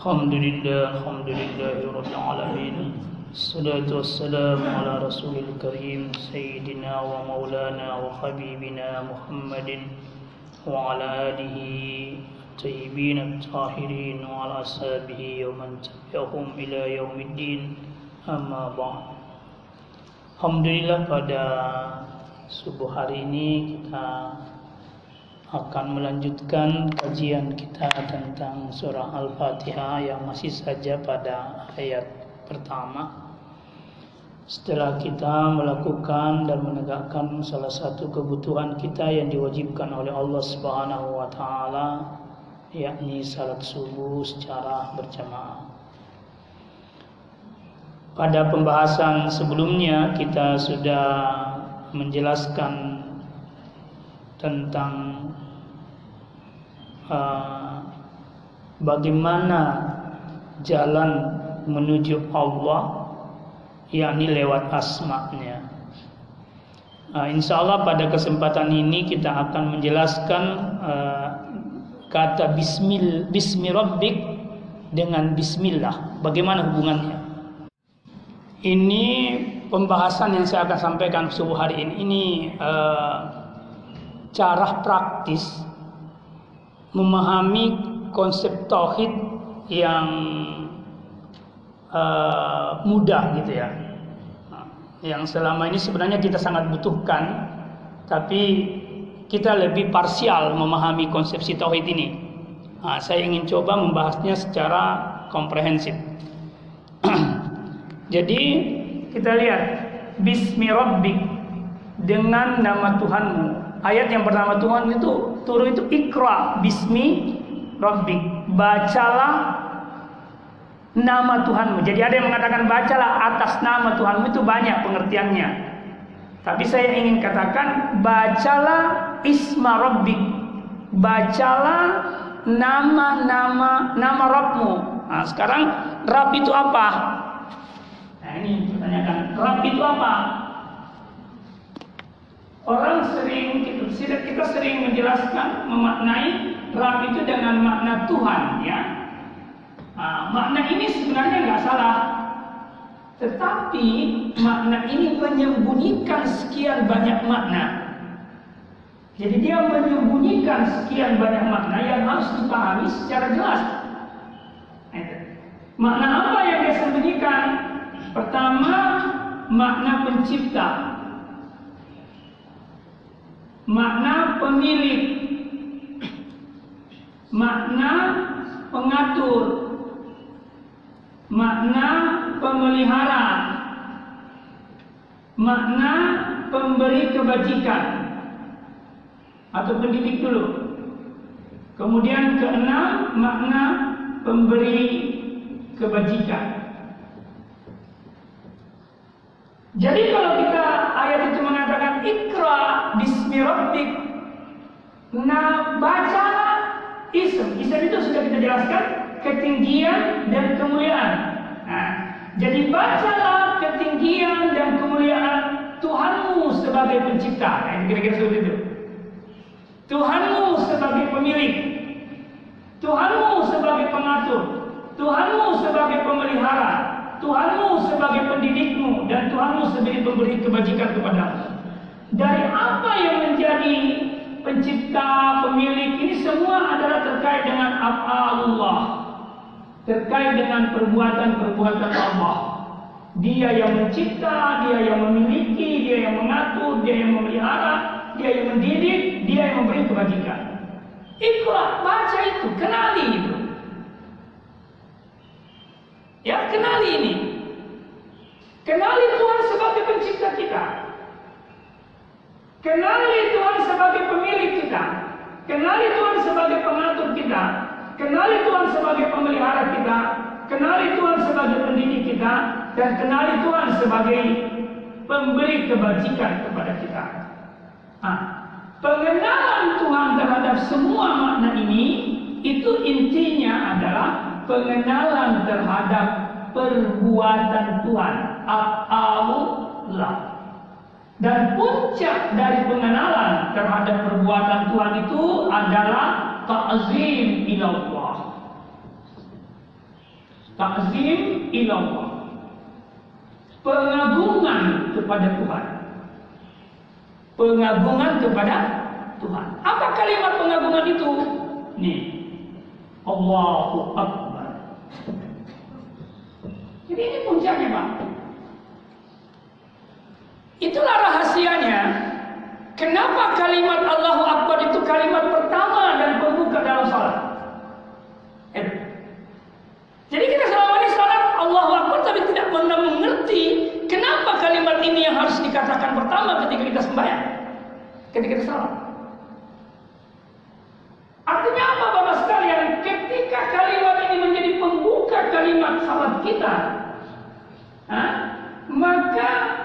الحمد لله الحمد لله رب العالمين الصلاة والسلام على رسول الكريم سيدنا ومولانا وحبيبنا محمد وعلى آله الطيبين الطاهرين وعلى أصحابه ومن تبعهم إلى يوم الدين. أما بعد Alhamdulillah pada subuh hari ini kita akan melanjutkan kajian kita tentang surah Al-Fatihah yang masih saja pada ayat pertama. Setelah kita melakukan dan menegakkan salah satu kebutuhan kita yang diwajibkan oleh Allah Subhanahu wa taala yakni salat subuh secara berjamaah. Pada pembahasan sebelumnya kita sudah menjelaskan tentang uh, bagaimana jalan menuju Allah yakni lewat asma'nya. Uh, insya Allah pada kesempatan ini kita akan menjelaskan uh, kata bismil bismi dengan bismillah. Bagaimana hubungannya? Ini pembahasan yang saya akan sampaikan subuh hari ini. Ini uh, cara praktis memahami konsep tauhid yang uh, mudah gitu ya. yang selama ini sebenarnya kita sangat butuhkan, tapi kita lebih parsial memahami konsepsi tauhid ini. Nah, saya ingin coba membahasnya secara komprehensif. Jadi kita lihat Bismi Rabbik dengan nama Tuhanmu ayat yang pertama Tuhan itu turun itu ikra bismi rabbik. Bacalah nama Tuhanmu. Jadi ada yang mengatakan bacalah atas nama Tuhanmu. Itu banyak pengertiannya. Tapi saya ingin katakan bacalah isma rabbik. Bacalah nama-nama nama Rabbmu. Nah sekarang Rabb itu apa? Nah ini pertanyakan Rabb itu apa Orang sering kita, sering menjelaskan memaknai Rab itu dengan makna Tuhan, ya. Nah, makna ini sebenarnya nggak salah, tetapi makna ini menyembunyikan sekian banyak makna. Jadi dia menyembunyikan sekian banyak makna yang harus dipahami secara jelas. Makna apa yang dia sembunyikan? Pertama, makna pencipta makna pemilik, makna pengatur, makna pemelihara, makna pemberi kebajikan atau pendidik dulu. Kemudian keenam makna pemberi kebajikan. Jadi kalau kita ayat itu mengatakan ikra bismi rabbik. Nah, bacalah ism. Ism itu sudah kita jelaskan ketinggian dan kemuliaan. Nah, jadi bacalah ketinggian dan kemuliaan Tuhanmu sebagai pencipta. Nah, kira-kira seperti itu. Tuhanmu sebagai pemilik. Tuhanmu sebagai pengatur. Tuhanmu sebagai pemelihara. Tuhanmu sebagai pendidikmu dan Tuhanmu sebagai pemberi kebajikan kepada Dari apa yang menjadi pencipta, pemilik ini semua adalah terkait dengan Allah. Terkait dengan perbuatan-perbuatan Allah. Dia yang mencipta, dia yang memiliki, dia yang mengatur, dia yang memelihara, dia yang mendidik, dia yang memberi kebajikan. Ikra, baca itu, kenali itu. Ya, kenali ini. Kenali Tuhan sebagai pencipta kita. Kenali Tuhan sebagai pemilik kita. Kenali Tuhan sebagai pengatur kita. Kenali Tuhan sebagai pemelihara kita. Kenali Tuhan sebagai pendidik kita. Dan kenali Tuhan sebagai pemberi kebajikan kepada kita. Nah, pengenalan Tuhan terhadap semua makna ini itu intinya adalah pengenalan terhadap perbuatan Tuhan Allah dan puncak dari pengenalan terhadap perbuatan Tuhan itu adalah ta'zim ilallah Ta'zim ilallah. Pengagungan kepada Tuhan. Pengagungan kepada Tuhan. Apa kalimat pengagungan itu? Nih. Allahu Akbar. Jadi ini puncaknya Pak. Itulah rahasianya. Kenapa kalimat Allahu Akbar itu kalimat pertama dan pembuka dalam salat? Eh. Jadi kita selama ini salat Allahu Akbar tapi tidak pernah mengerti kenapa kalimat ini yang harus dikatakan pertama ketika kita sembahyang. Ketika kita salat. Artinya apa Bapak sekalian? Ketika kalimat ini menjadi pembuka kalimat salat kita, maka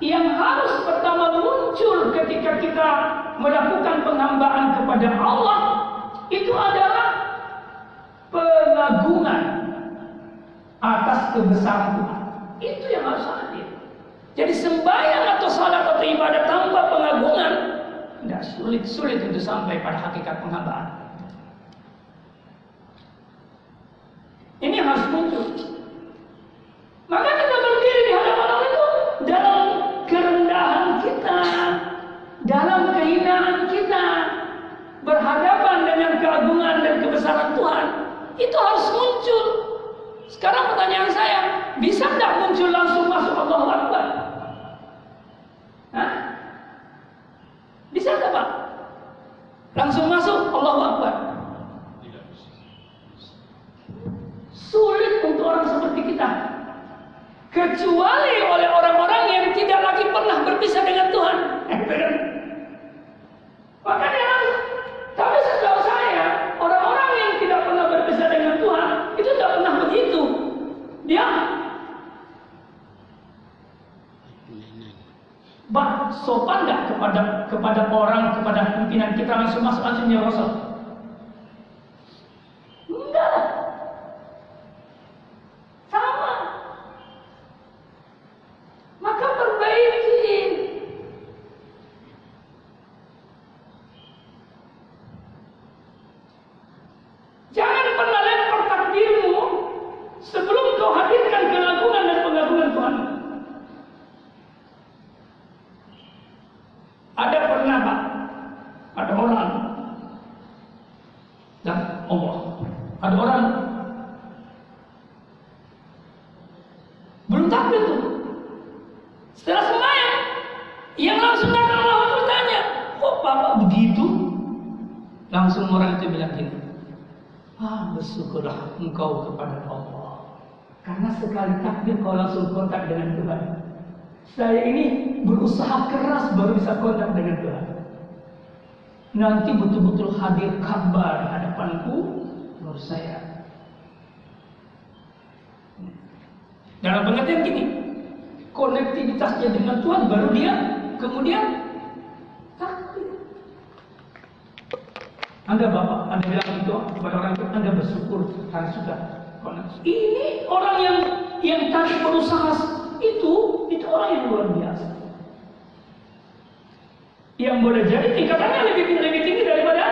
yang harus pertama muncul ketika kita melakukan penghambaan kepada Allah itu adalah pengagungan atas kebesaran Tuhan. Itu yang harus hadir. Jadi sembahyang atau salat atau ibadah tanpa pengagungan tidak sulit-sulit untuk sampai pada hakikat penghambaan. Ini yang harus muncul. Maka kita berdiri di hadapan Allah itu dalam kerendahan kita, dalam kehinaan kita, berhadapan dengan keagungan dan kebesaran Tuhan, itu harus muncul. Sekarang pertanyaan saya, bisa tidak muncul langsung masuk Allahu Akbar? Hah? Bisa tidak Pak? Langsung masuk Allahu Akbar? Sulit untuk orang seperti kita. Kecuali oleh orang-orang yang tidak lagi pernah berpisah dengan Tuhan. Makanya, tapi setahu saya, orang-orang yang tidak pernah berpisah dengan Tuhan, itu tidak pernah begitu. Dia Bah, sopan nggak kepada kepada orang, kepada pimpinan kita langsung masuk langsung ya Rasul? Enggak. Sama. Maka perbaiki. Jangan pernah lempar takdirmu sebelum kau hadirkan keagungan dan pengagungan Tuhan. Ada pernah Pak, ada orang dan Allah, ada orang belum takbir tuh. Setelah sembahyang, yang langsung datang Allah bertanya, kok Bapak begitu? Langsung orang itu bilang gini, ah bersyukurlah engkau kepada Allah. Sekali takbir kau langsung kontak dengan Tuhan. Saya ini berusaha keras baru bisa kontak dengan Tuhan. Nanti betul-betul hadir kabar hadapanku, menurut saya. Dalam pengertian gini, konektivitasnya dengan Tuhan baru dia kemudian. Anda bapak, anda bilang itu kepada orang itu, anda bersyukur karena sudah koneksi. Ini orang yang yang tadi berusaha itu, itu orang yang luar biasa. Yang boleh jadi tingkatannya lebih lebih tinggi daripada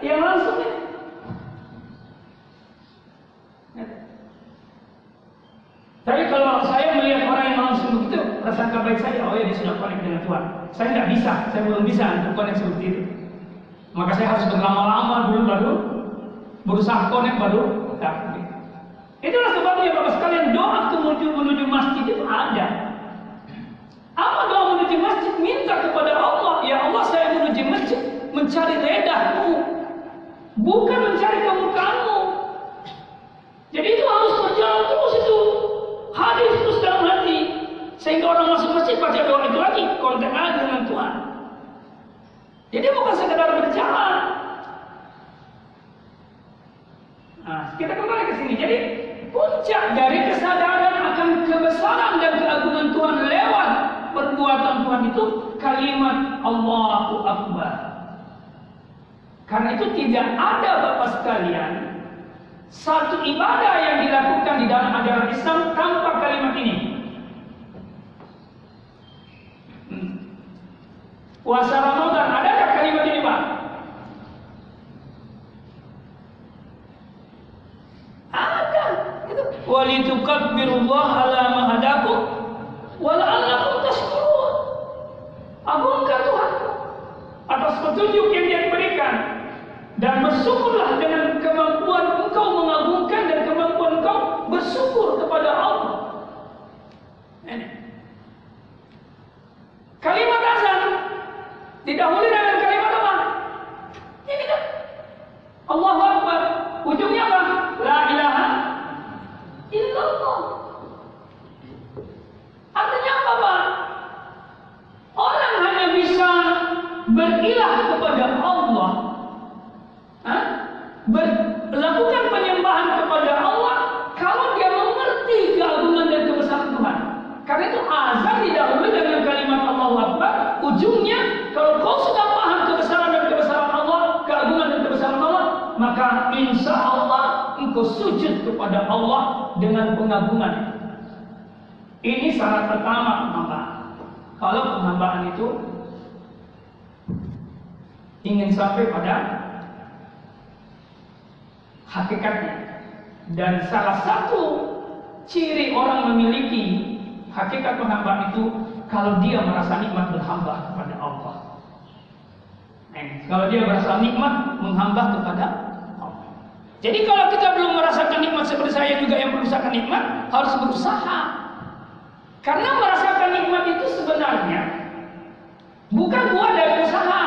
yang langsungnya. Tapi kalau saya melihat orang yang langsung begitu, prasangka baik saya, oh ya dia sudah connect dengan Tuhan. Saya tidak bisa, saya belum bisa untuk connect seperti itu. Maka saya harus berlama-lama dulu baru berusaha connect baru takbir. Itulah sebabnya Bapak sekalian doa menuju menuju masjid itu ada. Apa doa menuju masjid? Minta kepada Allah, ya Allah saya menuju masjid mencari redamu, bukan mencari kemukaanmu. Jadi itu harus berjalan terus itu, hadir terus dalam hati, sehingga orang masuk masjid baca doa itu lagi, kontak dengan Tuhan. Jadi bukan sekedar berjalan. Nah, kita kembali ke sini. Jadi puncak dari kesadaran akan kebesaran dan keagungan Tuhan lewat perbuatan Tuhan itu kalimat Allahu Akbar. Karena itu tidak ada Bapak sekalian satu ibadah yang dilakukan di dalam ajaran Islam tanpa kalimat ini. Hmm. Puasa Ramadan, adakah kalimat ini Pak? Walitukabbirullaha ala ma hadakum wa la'allakum tashkurun. Agungkan Tuhan atas petunjuk yang Dia berikan dan bersyukurlah dengan kemampuan engkau mengagungkan dan kemampuan engkau bersyukur kepada Allah. Ini. Kalimat azan didahului dengan kalimat apa? Ini kan. Allahu Akbar. Ujungnya apa? La ilaha illallah. Artinya apa, Pak? Orang hanya bisa berilah kepada Allah. Hah? Melakukan penyembahan kepada Allah kalau dia mengerti keagungan dan kebesaran Tuhan. Karena itu azan didahului dengan kalimat Allahu Akbar. Ujungnya kalau kau sudah paham kebesaran dan kebesaran Allah, keagungan dan kebesaran Allah, maka insya Engkau sujud kepada Allah dengan pengagungan. Ini syarat pertama penghambaan. Kalau penghambaan itu ingin sampai pada hakikatnya. Dan salah satu ciri orang memiliki hakikat penghambaan itu kalau dia merasa nikmat berhamba kepada Allah. Eh, kalau dia merasa nikmat menghamba kepada. Jadi kalau kita belum merasakan nikmat seperti saya juga yang merasakan nikmat harus berusaha. Karena merasakan nikmat itu sebenarnya bukan buah dari usaha,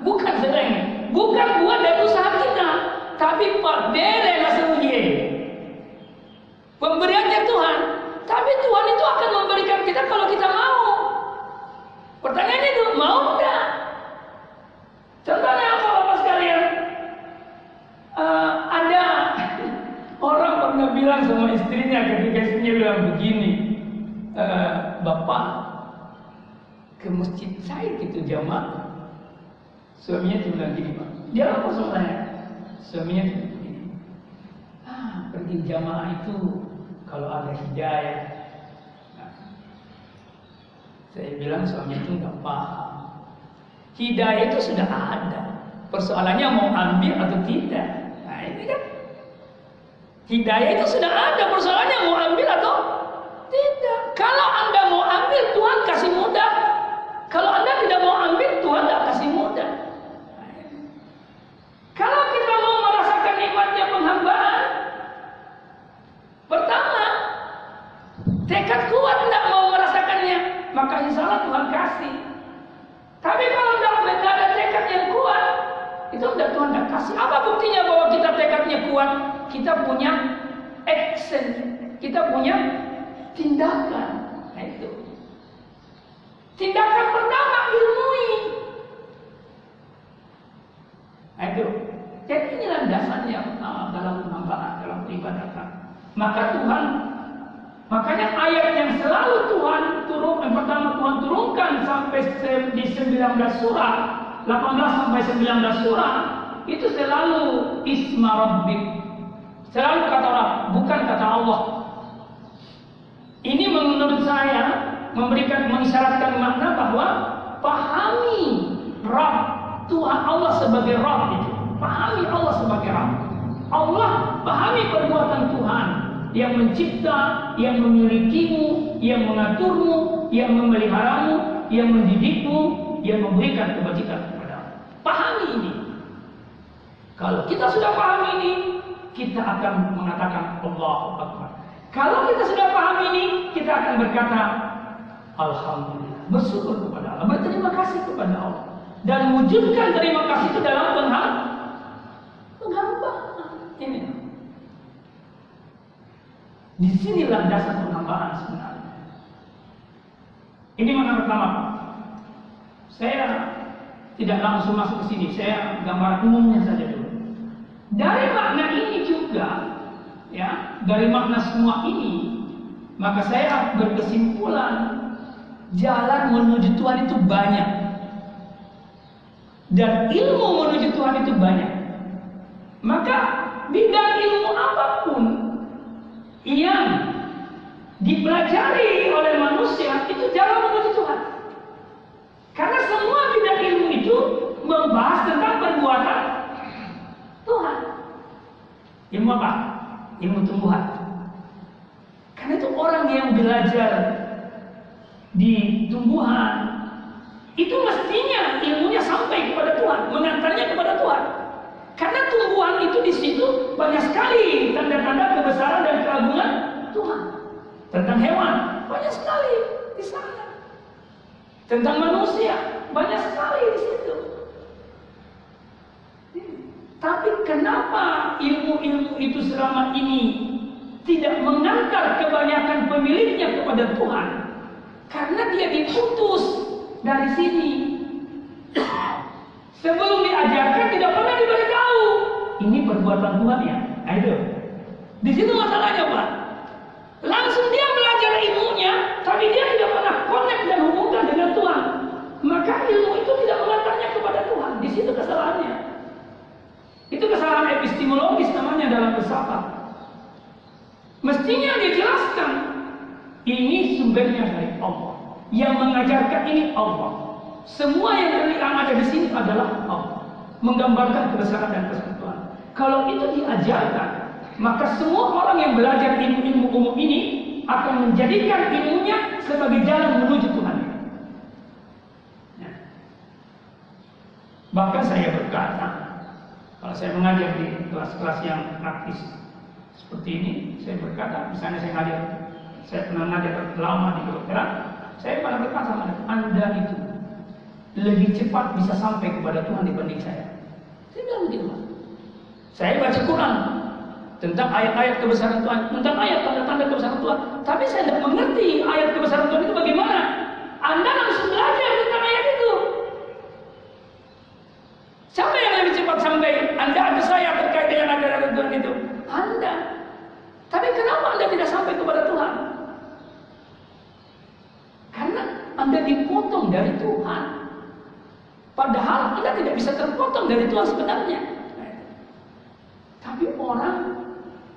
bukan sering, bukan buah dari usaha kita, tapi perdere nasruye. Pemberiannya Tuhan, tapi Tuhan itu akan memberikan kita kalau kita mau. Pertanyaannya itu mau enggak? Contohnya apa Bapak sekalian? Uh, ada orang pernah bilang sama istrinya ketika istrinya bilang begini, uh, Bapak ke masjid saya gitu jamaah. Suaminya tuh bilang gini Pak, dia apa soalnya? Suaminya tuh begini, ah pergi jamaah itu kalau ada hidayah. Nah, saya bilang suami itu nggak paham. Hidayah itu sudah ada. Persoalannya mau ambil atau tidak. Nah ini kan. Hidayah itu sudah ada. Persoalannya mau ambil atau tidak. Kalau anda mau ambil Tuhan kasih mudah. Kalau anda tidak mau ambil Tuhan tidak kasih mudah. Kalau kita mau merasakan nikmatnya penghambaan, pertama tekad kuat tidak mau merasakannya, maka insya Allah Tuhan kasih. Tapi kalau tidak Tuhan tidak kasih. Apa buktinya bahwa kita tekadnya kuat? Kita punya action, kita punya tindakan. Nah, itu. Tindakan pertama ilmui. Nah, itu. Jadi ini landasannya pertama dalam penambahan, dalam peribadatan. Maka Tuhan Makanya ayat yang selalu Tuhan turun yang pertama Tuhan turunkan sampai di 19 surah, 18 sampai 19 surah itu selalu isma rabbik. Selalu kata Allah, bukan kata Allah. Ini menurut saya memberikan mengisyaratkan makna bahwa pahami Rabb Tuhan Allah sebagai Rabb itu. Pahami Allah sebagai Rabb. Allah pahami perbuatan Tuhan yang mencipta, yang memilikimu, yang mengaturmu, yang memeliharamu, yang mendidikmu, yang memberikan kebajikan. Pahami ini. Kalau kita sudah paham ini, kita akan mengatakan Allahu Akbar. Kalau kita sudah paham ini, kita akan berkata Alhamdulillah, bersyukur kepada Allah, berterima kasih kepada Allah, dan wujudkan terima kasih itu dalam penghambaan. Ini. Di sini landasan penghambaan sebenarnya. Ini mana pertama. Saya tidak langsung masuk ke sini, saya gambar umumnya saja dulu. Dari makna ini juga, ya, dari makna semua ini, maka saya berkesimpulan jalan menuju Tuhan itu banyak. Dan ilmu menuju Tuhan itu banyak. Maka bidang ilmu apa pun yang dipelajari oleh manusia itu jalan menuju Tuhan. Karena semua membahas tentang perbuatan Tuhan. Ilmu apa? Ilmu tumbuhan. orang yang belajar di tumbuhan itu mestinya ilmunya sampai kepada Tuhan, mengantarnya kepada Tuhan. Karena tumbuhan itu di situ banyak sekali tanda-tanda kebesaran dan keagungan Tuhan. Tentang hewan banyak sekali di sana. Tentang manusia banyak sekali di situ. Tapi kenapa ilmu-ilmu itu selama ini tidak mengantar kebanyakan pemiliknya kepada Tuhan? Karena dia diputus dari sini. Sebelum diajarkan tidak pernah diberitahu. Ini perbuatan Tuhan ya. Ayo. Di situ masalahnya Pak. Langsung dia belajar ilmunya, tapi dia tidak pernah connect dan hubungkan dengan Tuhan. Maka ilmu itu tidak mengantarnya kepada Tuhan. Di situ kesalahannya. Itu kesalahan epistemologis namanya dalam filsafat. Mestinya dijelaskan ini sumbernya dari Allah. Yang mengajarkan ini Allah. Semua yang yang ada di sini adalah Allah. Menggambarkan kebesaran dan kesatuan. Kalau itu diajarkan, maka semua orang yang belajar ilmu-ilmu umum ini akan menjadikan ilmunya sebagai jalan menuju Tuhan. Ya. Bahkan saya berkata, kalau saya mengajar di kelas-kelas yang praktis seperti ini, saya berkata, misalnya saya ngajar, saya pernah ngajar lama di kedokteran, saya pernah berkata sama Anda itu lebih cepat bisa sampai kepada Tuhan dibanding saya. Saya bilang begitu, Pak. Saya baca Quran tentang ayat-ayat kebesaran Tuhan, tentang ayat tanda-tanda kebesaran Tuhan. Tapi saya tidak mengerti ayat kebesaran Tuhan itu bagaimana. Anda langsung belajar tentang ayat itu. Siapa yang lebih cepat sampai Anda atau saya terkait dengan ayat Tuhan itu? Anda. Tapi kenapa Anda tidak sampai kepada Tuhan? Karena Anda dipotong dari Tuhan. Padahal Anda tidak bisa terpotong dari Tuhan sebenarnya. Tapi orang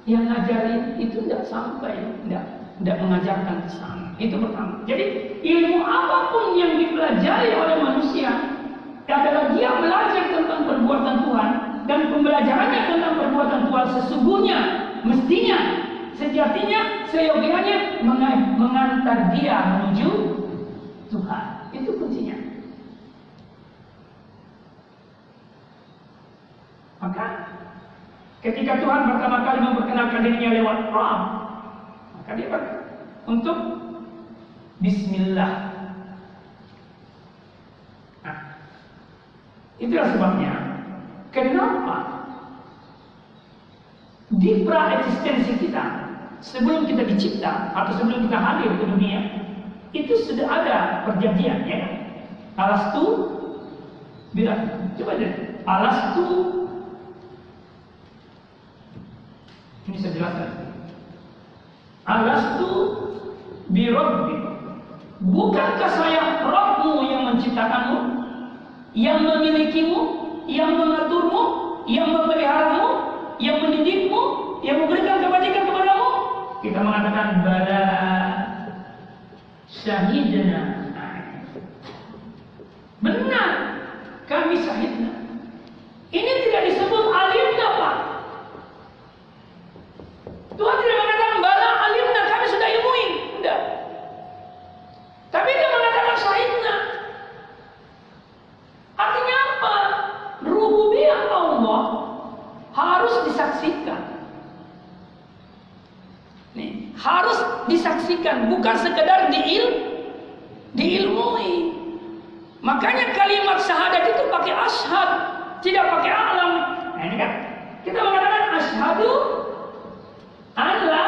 yang ngajarin itu tidak sampai, tidak, tidak mengajarkan ke sana. Itu pertama. Jadi ilmu apa pun yang dipelajari oleh manusia adalah dia belajar tentang perbuatan Tuhan dan pembelajarannya tentang perbuatan Tuhan sesungguhnya mestinya sejatinya seyogianya mengantar dia menuju Tuhan. Itu kuncinya. Maka ketika Tuhan pertama kali memperkenalkan dirinya lewat Ram, maka dia berkata untuk Bismillah. Nah, itulah sebabnya kenapa di pra eksistensi kita sebelum kita dicipta atau sebelum kita hadir ke dunia itu sudah ada perjanjian ya alastu bilang coba deh alastu ini saya jelaskan alastu birobbi bukankah saya Rabbmu yang menciptakanmu yang memilikimu yang mengaturmu yang memeliharamu yang mendidikmu yang memberikan kebajikan kepadamu? Kita mengatakan bala syahidna benar. Kami syahidna ini tidak disebut alimna pak Tuhan tidak mengatakan bala alimna kami sudah ilmui tidak tapi dia mengatakan syahidna artinya apa rububiyah Allah harus disaksikan Nih, harus disaksikan, bukan sekedar diil, diilmui. Makanya kalimat syahadat itu pakai ashad, tidak pakai alam. Nah, ini kan kita mengatakan ashadu an la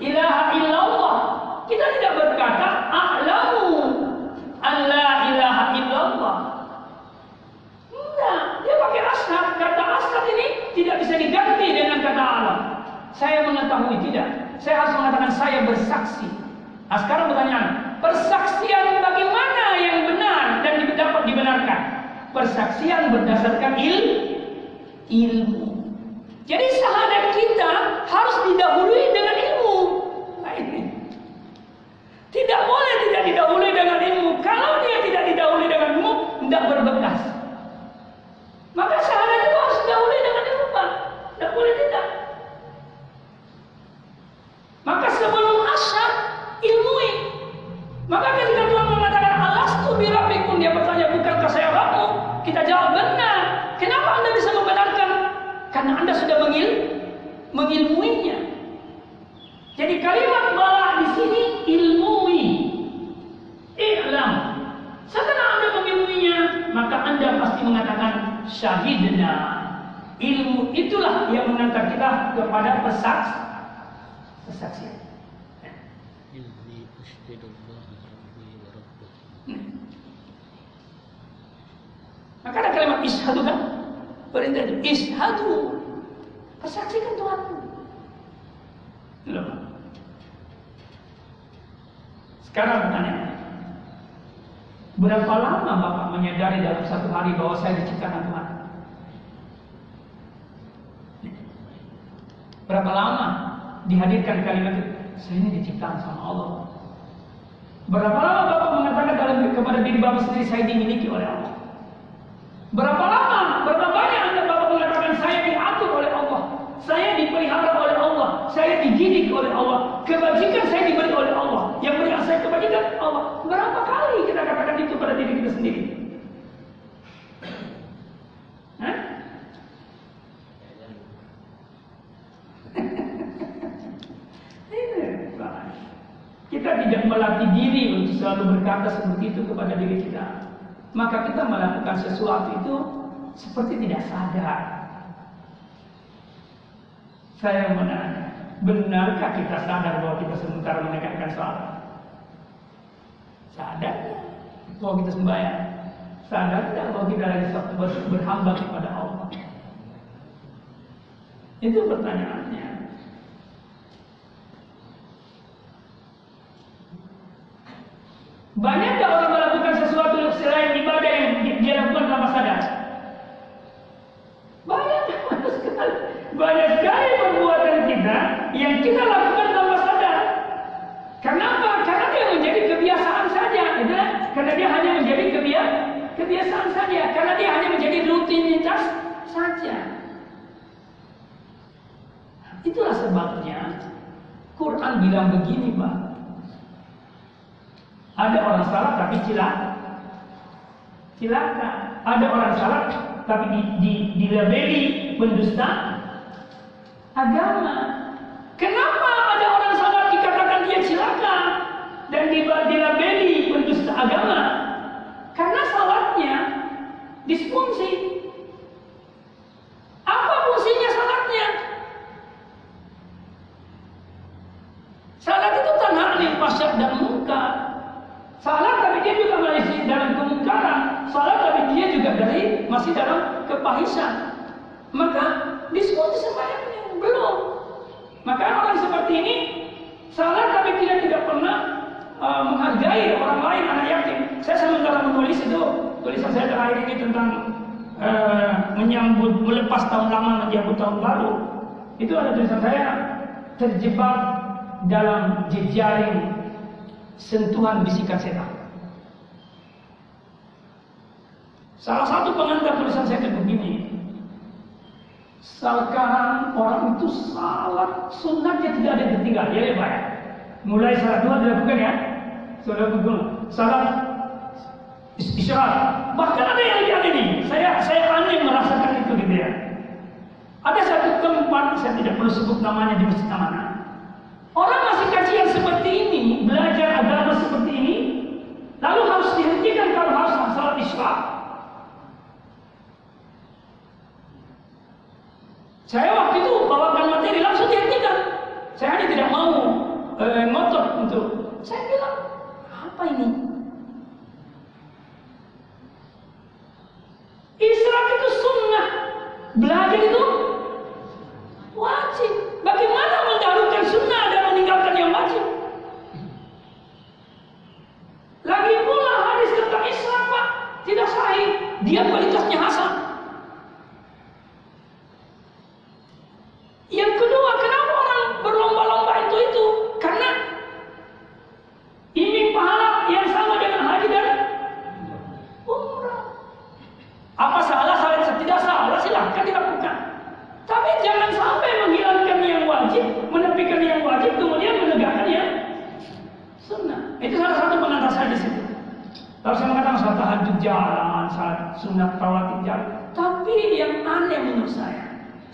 ilaha illallah. Kita tidak berkata a'lamu an la ilaha illallah. Enggak, dia pakai ashad. Kata ashad ini tidak bisa diganti dengan kata alam. Saya mengetahui tidak. Saya harus mengatakan saya bersaksi. Nah, sekarang pertanyaan, persaksian bagaimana yang benar dan dapat dibenarkan? Persaksian berdasarkan il, ilmu. Jadi syahadat kita harus didahului dengan ilmu. Nah, ini. Tidak boleh tidak didahului dengan ilmu. Kalau dia tidak didahului dengan ilmu, tidak berbekas. Maka mengilmuinya. Jadi kalimat bala di sini ilmui. I'lam. Setelah Anda mengilmuinya, maka Anda pasti mengatakan syahidna. Ilmu itulah yang mengantar kita kepada pesaks rabbi wa rabbukum. Maka ada kalimat ishadu kan? Perintah itu ishadu. Persaksikan Tuhanmu. Loh. Sekarang pertanyaannya. Berapa lama Bapak menyadari dalam satu hari bahwa saya diciptakan Tuhan? Berapa lama dihadirkan kalimat itu? Saya ini diciptakan sama Allah. Berapa lama Bapak mengatakan dalam kepada diri Bapak sendiri saya dimiliki oleh Allah? Berapa lama, berapa banyak Anda Bapak mengatakan saya diatur oleh Allah, saya dipelihara oleh Allah, saya dididik oleh Allah, kebajikan saya diberi oleh Allah, yang beri saya kebajikan Allah. Berapa kali kita katakan itu pada diri kita sendiri? Pak. Kita tidak melatih diri untuk selalu berkata seperti itu kepada diri kita. Maka kita melakukan sesuatu itu seperti tidak sadar. Saya menanya, benarkah kita sadar bahwa kita sementara menekankan salat? Sadar bahwa kita sembahyang? Sadar tidak bahwa kita lagi ber- berhamba kepada Allah? Itu pertanyaannya. Banyakkah orang melakukan sesuatu selain ibadah yang di- dia lakukan tanpa sadar? Banyak banyak sekali. Banyak sekali perbuatan kita yang kita lakukan tanpa sadar. Kenapa? Karena dia menjadi kebiasaan saja, gitu kan? Karena dia hanya menjadi kebia- kebiasaan saja. Karena dia hanya menjadi rutinitas saja. Itulah sebabnya Quran bilang begini, Pak. Ada orang salah tapi cilaka. Cilaka. Ada orang salah tapi di, di, dilabeli pendusta agama. Kenapa ada orang salah dikatakan dia cilaka dan dilabeli pendusta agama? Karena salahnya disfungsi. Apa fungsinya salatnya? Salat itu tanah anil pasyak dan munkar. Salat tapi dia juga masih dalam kemungkaran. Salat tapi dia juga dari masih dalam kepahisan. Maka diskusi sembahyangnya belum. Maka orang seperti ini salat tapi dia tidak pernah uh, menghargai orang lain anak yatim. Saya sementara menulis itu tulisan saya terakhir ini tentang uh, menyambut melepas tahun lama menyambut tahun baru. Itu ada tulisan saya terjebak dalam jejaring sentuhan bisikan setan. Salah satu pengantar tulisan saya itu begini. Sekarang orang itu salat sunatnya tidak ada yang tertinggal, ya Pak ya. Mulai salat dua dilakukan ya. Salat dua, salat isyarat. Bahkan ada yang lebih aneh nih. Saya saya aneh merasakan itu gitu ya. Ada tempat saya tidak perlu sebut namanya di masjid mana. Orang masih kajian seperti ini, belajar agama seperti ini, lalu harus dihentikan kalau harus salat isyarat. Saya waktu itu bawakan materi langsung dihentikan. Saya hanya tidak mau eh, ngotot untuk. Saya bilang, apa ini? Israq itu sunnah. Belajar itu wajib. Bagaimana mendahulukan sunnah dan meninggalkan yang wajib? Lagi pula hadis tentang Israq, Pak, tidak sahih. Dia kualitasnya hasan. Yang kedua, kenapa orang berlomba-lomba itu itu? Karena ini pahala yang sama dengan haji dan umrah. Apa salah? Salah tidak salah silahkan dilakukan. Tapi jangan sampai menghilangkan yang wajib, menepikan yang wajib, kemudian menegakkan yang sunnah. Itu salah satu pengantar saya di situ. Kalau saya mengatakan salat tahajud jalan, salat sunat rawatib jalan. Tapi yang aneh menurut saya,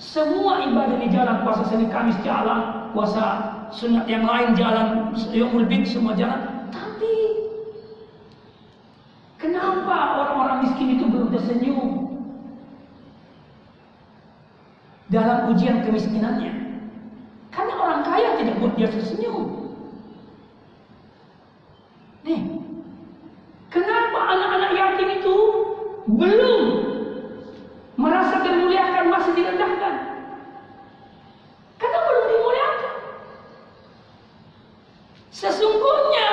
Semua ibadah di jalan, puasa Senin Kamis jalan, puasa sunat yang lain jalan, Yomul Bid semua jalan. Tapi kenapa orang-orang miskin itu belum tersenyum dalam ujian kemiskinannya? Karena orang kaya tidak buat dia tersenyum. Nih, kenapa anak-anak yatim itu belum merasa termuliakan masih direndahkan? Karena belum dimuliakan. Sesungguhnya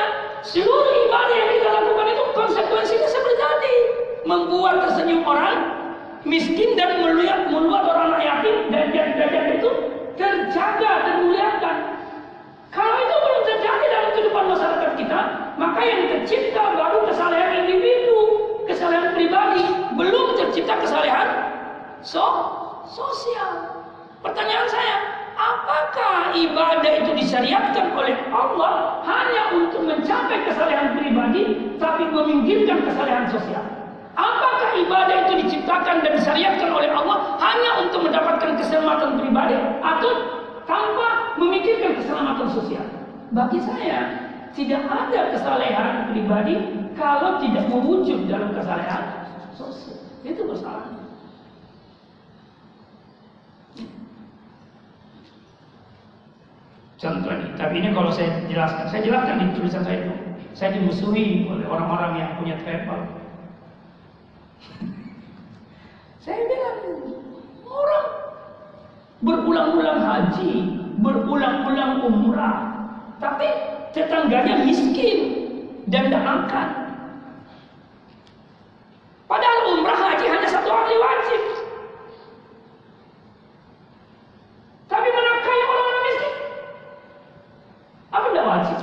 seluruh ibadah yang kita lakukan itu konsekuensinya seperti tadi, membuat tersenyum orang miskin dan melihat meluat orang anak yatim dan derajat itu terjaga termuliakan. Kalau itu belum terjadi dalam kehidupan masyarakat kita, maka yang tercipta baru kesalahan individu, kesalahan pribadi, belum tercipta kesalahan so sosial. Pertanyaan saya, apakah ibadah itu disyariatkan oleh Allah hanya untuk mencapai kesalahan pribadi, tapi meminggirkan kesalahan sosial? Apakah ibadah itu diciptakan dan disyariatkan oleh Allah hanya untuk mendapatkan keselamatan pribadi atau tanpa memikirkan keselamatan sosial? Bagi saya, tidak ada kesalehan pribadi kalau tidak mewujud dalam kesalehan sosial. Itu masalahnya. Contoh ini, tapi ini kalau saya jelaskan, saya jelaskan di tulisan saya itu, saya dimusuhi oleh orang-orang yang punya travel. saya bilang, orang berulang-ulang haji, berulang-ulang umrah, tapi tetangganya miskin dan tidak angkat. Padahal umrah haji hanya satu kali wajib. Tapi menafkahi orang-orang miskin. Apa tidak wajib?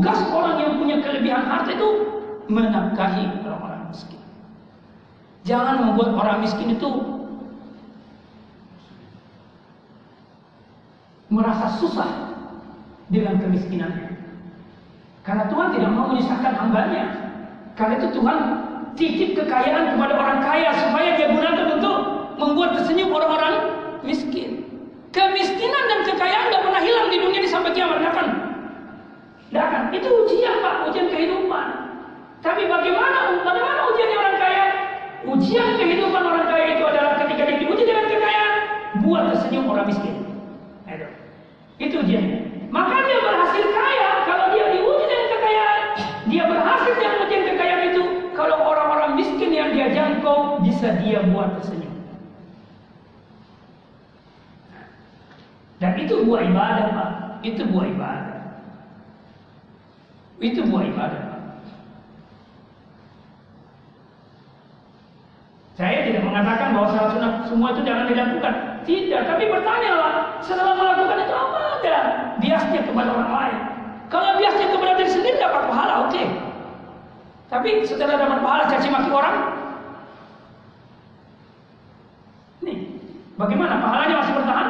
Tugas orang yang punya kelebihan harta itu menafkahi orang-orang miskin. Jangan membuat orang miskin itu merasa susah dengan kemiskinannya. Karena Tuhan tidak mau menyusahkan hambanya. Karena itu Tuhan titip kekayaan kepada orang kaya supaya dia gunakan untuk membuat tersenyum orang-orang miskin. Kemiskinan dan kekayaan tidak pernah hilang di dunia ini sampai kiamat, akan. Tidak akan. Itu ujian Pak, ujian kehidupan. Tapi bagaimana bagaimana ujiannya orang kaya? Ujian kehidupan orang kaya itu adalah ketika dia diuji dengan kekayaan, buat tersenyum orang miskin. Itu, ujiannya. Maka dia berhasil kaya kalau dia diuji dengan kekayaan. Dia berhasil dengan ujian kekayaan itu kalau orang-orang miskin yang dia jangkau bisa dia buat tersenyum. Dan itu buah ibadah, Pak. Itu buah ibadah. Itu buah ibadah. Saya tidak mengatakan bahwa salat sunat semua itu jangan dilakukan. Tidak, tapi bertanyalah setelah melakukan itu apa ada biasnya kepada orang lain. Kalau biasnya kepada diri sendiri dapat pahala, oke. Okay. Tapi setelah dapat pahala caci maki orang, nih, bagaimana pahalanya masih bertahan?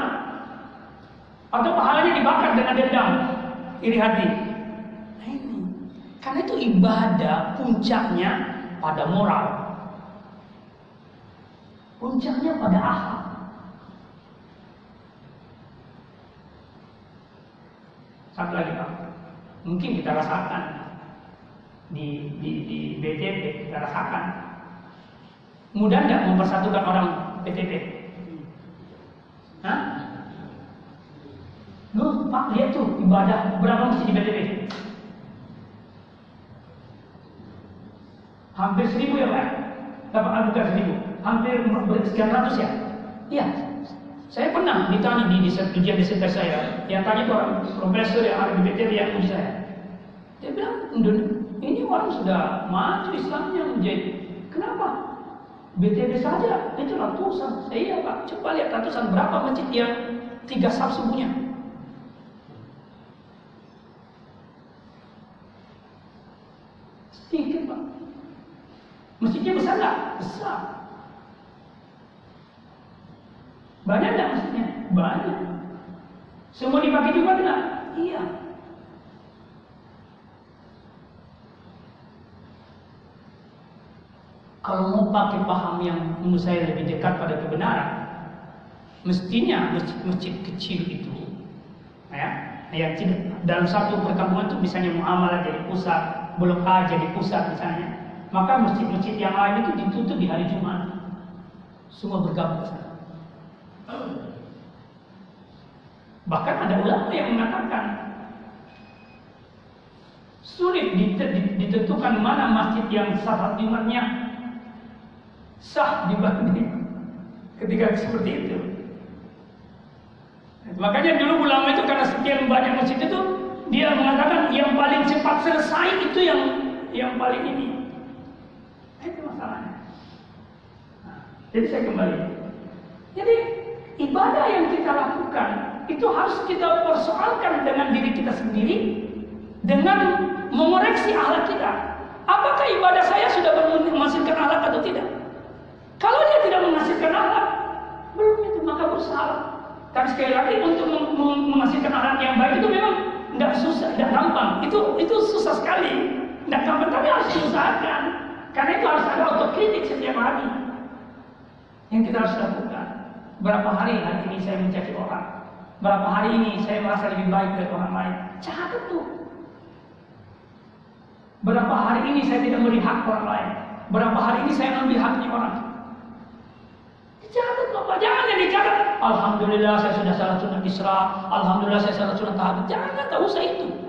Atau pahalanya dibakar dengan dendam, iri hati? Karena itu ibadah puncaknya pada moral, puncaknya pada akhlak. Satu lagi Pak, mungkin kita rasakan di, di, di BTP, kita rasakan. Mudah nggak mempersatukan orang BTP? Hah? Lu Pak lihat tuh ibadah berapa masjid di BTP? Hampir seribu ya Pak? Dapat bukan seribu, hampir sekian ratus ya? Iya, saya pernah ditanya di ujian desain saya, yang tanya itu orang profesor yang ada di BTP yang uji saya. Dia bilang, ini orang sudah maju Islamnya menjadi. Kenapa? BTP saja itu ratusan. Saya iya pak, coba lihat ratusan berapa masjid yang tiga sab subuhnya. Sedikit pak. Masjidnya besar nggak? Besar. Banyak nggak masjidnya? Banyak. Semua dipakai juga tidak? Iya. Kalau mau pakai paham yang menurut saya lebih dekat pada kebenaran, mestinya masjid-masjid kecil itu ya yang dalam satu perkampungan itu misalnya muamalah jadi pusat blok A jadi pusat misalnya maka masjid-masjid yang lain itu ditutup di hari Jumat. Semua bergabung sana. Bahkan ada ulama yang mengatakan sulit ditentukan mana masjid yang sah Jumatnya. Sah dibanding ketika seperti itu. Makanya dulu ulama itu karena sekian banyak masjid itu dia mengatakan yang paling cepat selesai itu yang yang paling ini. Nah, itu masalahnya. Nah, jadi saya kembali. Jadi ibadah yang kita lakukan itu harus kita persoalkan dengan diri kita sendiri dengan mengoreksi akhlak kita. Apakah ibadah saya sudah menghasilkan akhlak atau tidak? Kalau dia tidak menghasilkan akhlak, belum itu maka bersalah. Tapi sekali lagi untuk menghasilkan anak yang baik itu memang tidak susah, tidak gampang. Itu itu susah sekali. Tidak gampang, tapi harus diusahakan. Karena itu harus ada otokritik setiap hari. Yang kita harus lakukan. Berapa hari hari ini saya mencaci orang? Berapa hari ini saya merasa lebih baik dari orang lain? Catat tuh. Berapa hari ini saya tidak melihat orang lain? Berapa hari ini saya ambil haknya orang? Dicatat Bapak, jangan yang dicatat. Alhamdulillah saya sudah salat sunat Isra. Alhamdulillah saya salat sunat tahajud. Jangan, tak usah itu.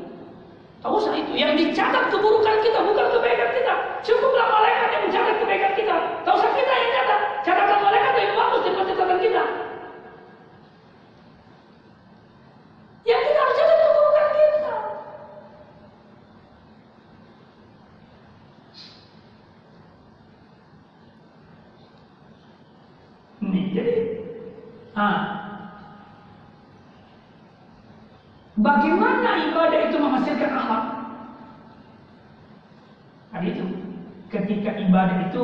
Tak usah itu. Yang dicatat keburukan kita, bukan kebaikan kita. Cukuplah malaikat yang mencatat kebaikan kita. Tak usah kita yang catat. Catatan malaikat yang bagus daripada catatan kita. Yang kita harus catat keburukan kita. Nih, jadi ah, bagaimana ibadah itu menghasilkan akhlak? Tadi itu ketika ibadah itu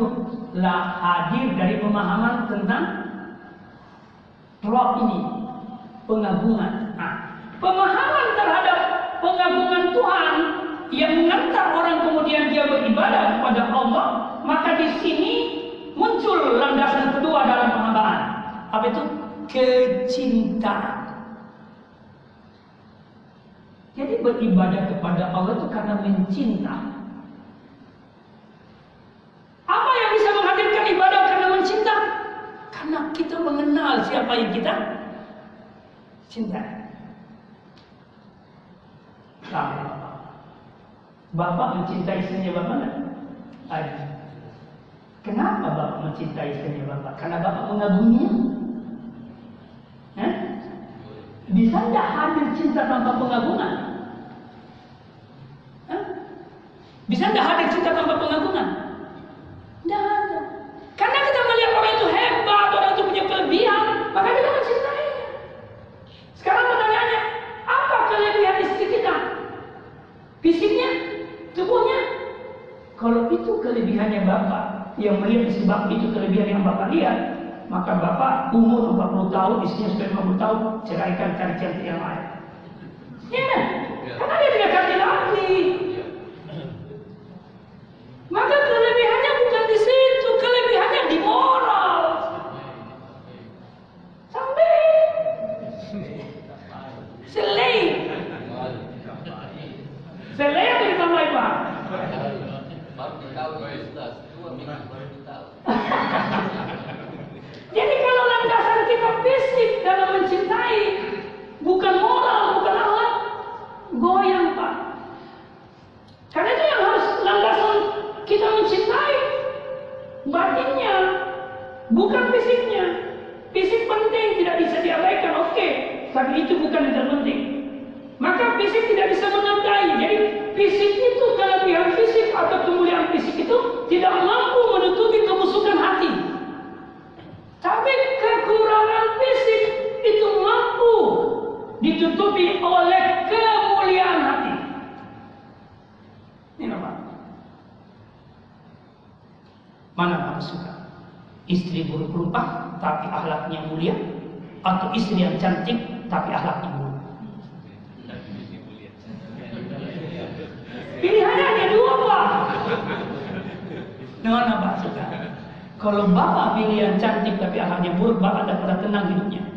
lah hadir dari pemahaman tentang roh ini pengagungan. Nah, pemahaman terhadap pengagungan Tuhan yang mengantar orang kemudian dia beribadah kepada Allah, maka di sini muncul landasan kedua dalam penghambaan. Apa itu? Kecintaan. Jadi beribadah kepada Allah itu karena mencinta. Apa yang bisa menghadirkan ibadah karena mencinta? Karena kita mengenal siapa yang kita cinta. Sama. Bapak mencintai istrinya Bapak? Ada. Kenapa Bapak mencintai istrinya Bapak? Karena Bapak mengaguminya? Eh? Bisa tidak hadir cinta tanpa pengagungan? Eh? Bisa tidak hadir cinta tanpa pengagungan? Tidak ada. Karena kita melihat orang itu hebat, orang itu punya kelebihan, maka kita mencintainya. Sekarang pertanyaannya, apa kelebihan istri kita? Fisiknya? Tubuhnya? Kalau itu kelebihannya Bapak, yang melihat sebab itu kelebihan yang Bapak lihat, maka Bapak umur 40 tahun, istrinya sudah 50 tahun, ceraikan cari cantik yang lain. Ya, karena dia tidak ganti lagi. Maka kelebihannya bukan di situ, kelebihannya di moral. Sampai selai. Selai atau ditambahin Pak? baru tahu Ustaz dua minggu baru tahu Jadi kalau landasan kita fisik dalam mencintai, bukan moral, bukan akhlak, goyang Pak. Karena itu yang harus landasan kita mencintai batinnya, bukan fisiknya. Fisik penting, tidak bisa diabaikan, oke. Tapi itu bukan yang terpenting. Maka fisik tidak bisa menandai. Jadi fisik itu kelebihan fisik atau kemuliaan fisik itu tidak mampu menutupi kebusukan hati. Tapi kekurangan fisik itu mampu ditutupi oleh kemuliaan hati. Ini apa? Mana kamu suka? Istri buruk rupa tapi akhlaknya mulia atau istri yang cantik tapi akhlaknya buruk? Pilihannya hanya dua pak. Dengan apa suka? Kalau bapak pilih yang cantik tapi akhlaknya buruk, bapak tidak pernah tenang hidupnya.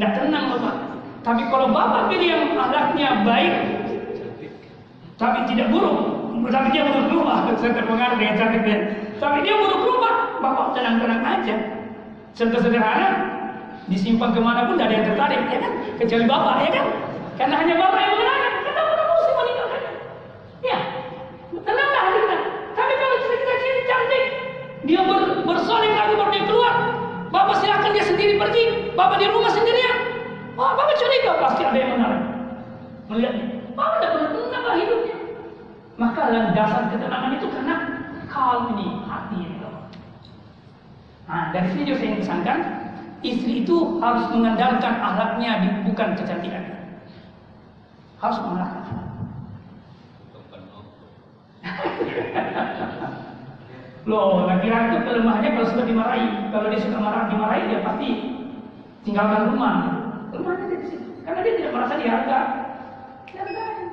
Tidak tenang bapak. Tapi kalau bapak pilih yang akhlaknya baik, tapi tidak buruk, tapi dia buruk rumah, saya terpengaruh dengan cantik dia. Tapi dia buruk rumah, bapak tenang-tenang aja. Contoh sederhana, disimpan ke mana pun tidak ada yang tertarik, ya kan? Kecuali bapak, ya kan? Karena hanya bapak yang mengenalkan, kita pun mesti meninggalkannya. Ya, tenanglah kita. Tapi kalau kita ciri cantik, dia ber, bersolek lagi keluar. Bapak silakan dia sendiri pergi, bapak di rumah sendirian. Wah, bapak curiga pasti ada yang menarik. Melihatnya, bapak tidak pernah tenang hidupnya. Maka landasan ketenangan itu karena calm ini hati ini. Nah, dari sini juga saya pesankan, istri itu harus mengandalkan akhlaknya bukan kecantikannya. Harus mengandalkan. Loh, laki-laki itu kelemahannya kalau sudah dimarahi, kalau dia suka marah dimarahi dia pasti tinggalkan rumah. Kelemahannya di situ, karena dia tidak merasa diharga. Dihargai.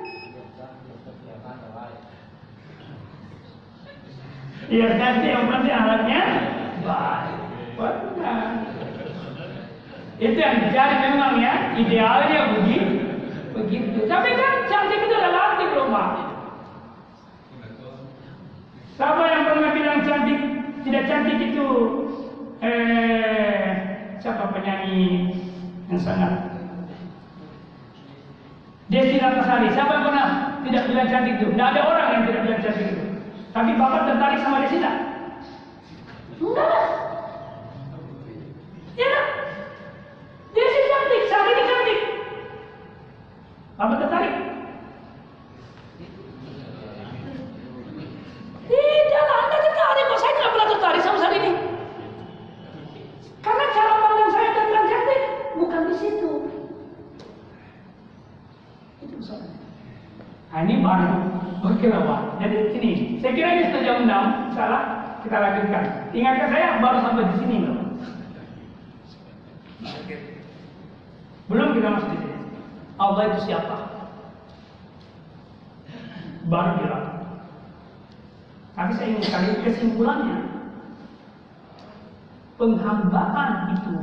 Iya, nanti yang penting alatnya baik. Benar. Itu yang dicari memang ya, idealnya begitu. Begitu. Tapi kan cantik itu loh, Pak. Siapa yang pernah bilang cantik, tidak cantik itu eh siapa penyanyi yang sangat Desi Ratnasari, siapa yang pernah tidak bilang cantik itu? Tidak ada orang yang tidak bilang cantik itu. Tapi bapak tertarik sama Desi tak? Enggak. Ya kan? Desi cantik, ini cantik. Bapak tertarik? Tidaklah, anda tertarik kok. Saya tidak pernah tertarik sama saat ini. Karena cara pandang saya tentang cantik bukan di situ. Itu soalnya. Nah, ini baru Oke lah Pak. Jadi sini, saya kira ini sudah jam 6, salah kita lanjutkan. Ingatkan saya baru sampai di sini loh. Belum kita masuk di sini. Allah itu siapa? Baru bilang. Tapi saya ingin sekali kesimpulannya. Penghambaan itu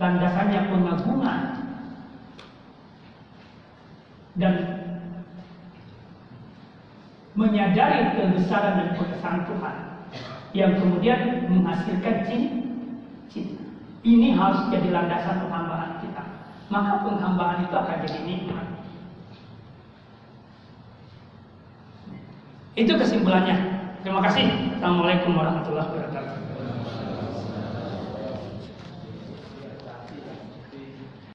landasannya pengagungan dan menyadari kebesaran dan kebesaran Tuhan yang kemudian menghasilkan cinta. Ini harus jadi landasan penghambaan kita. Maka penghambaan itu akan jadi nikmat. Itu kesimpulannya. Terima kasih. Assalamualaikum warahmatullahi wabarakatuh.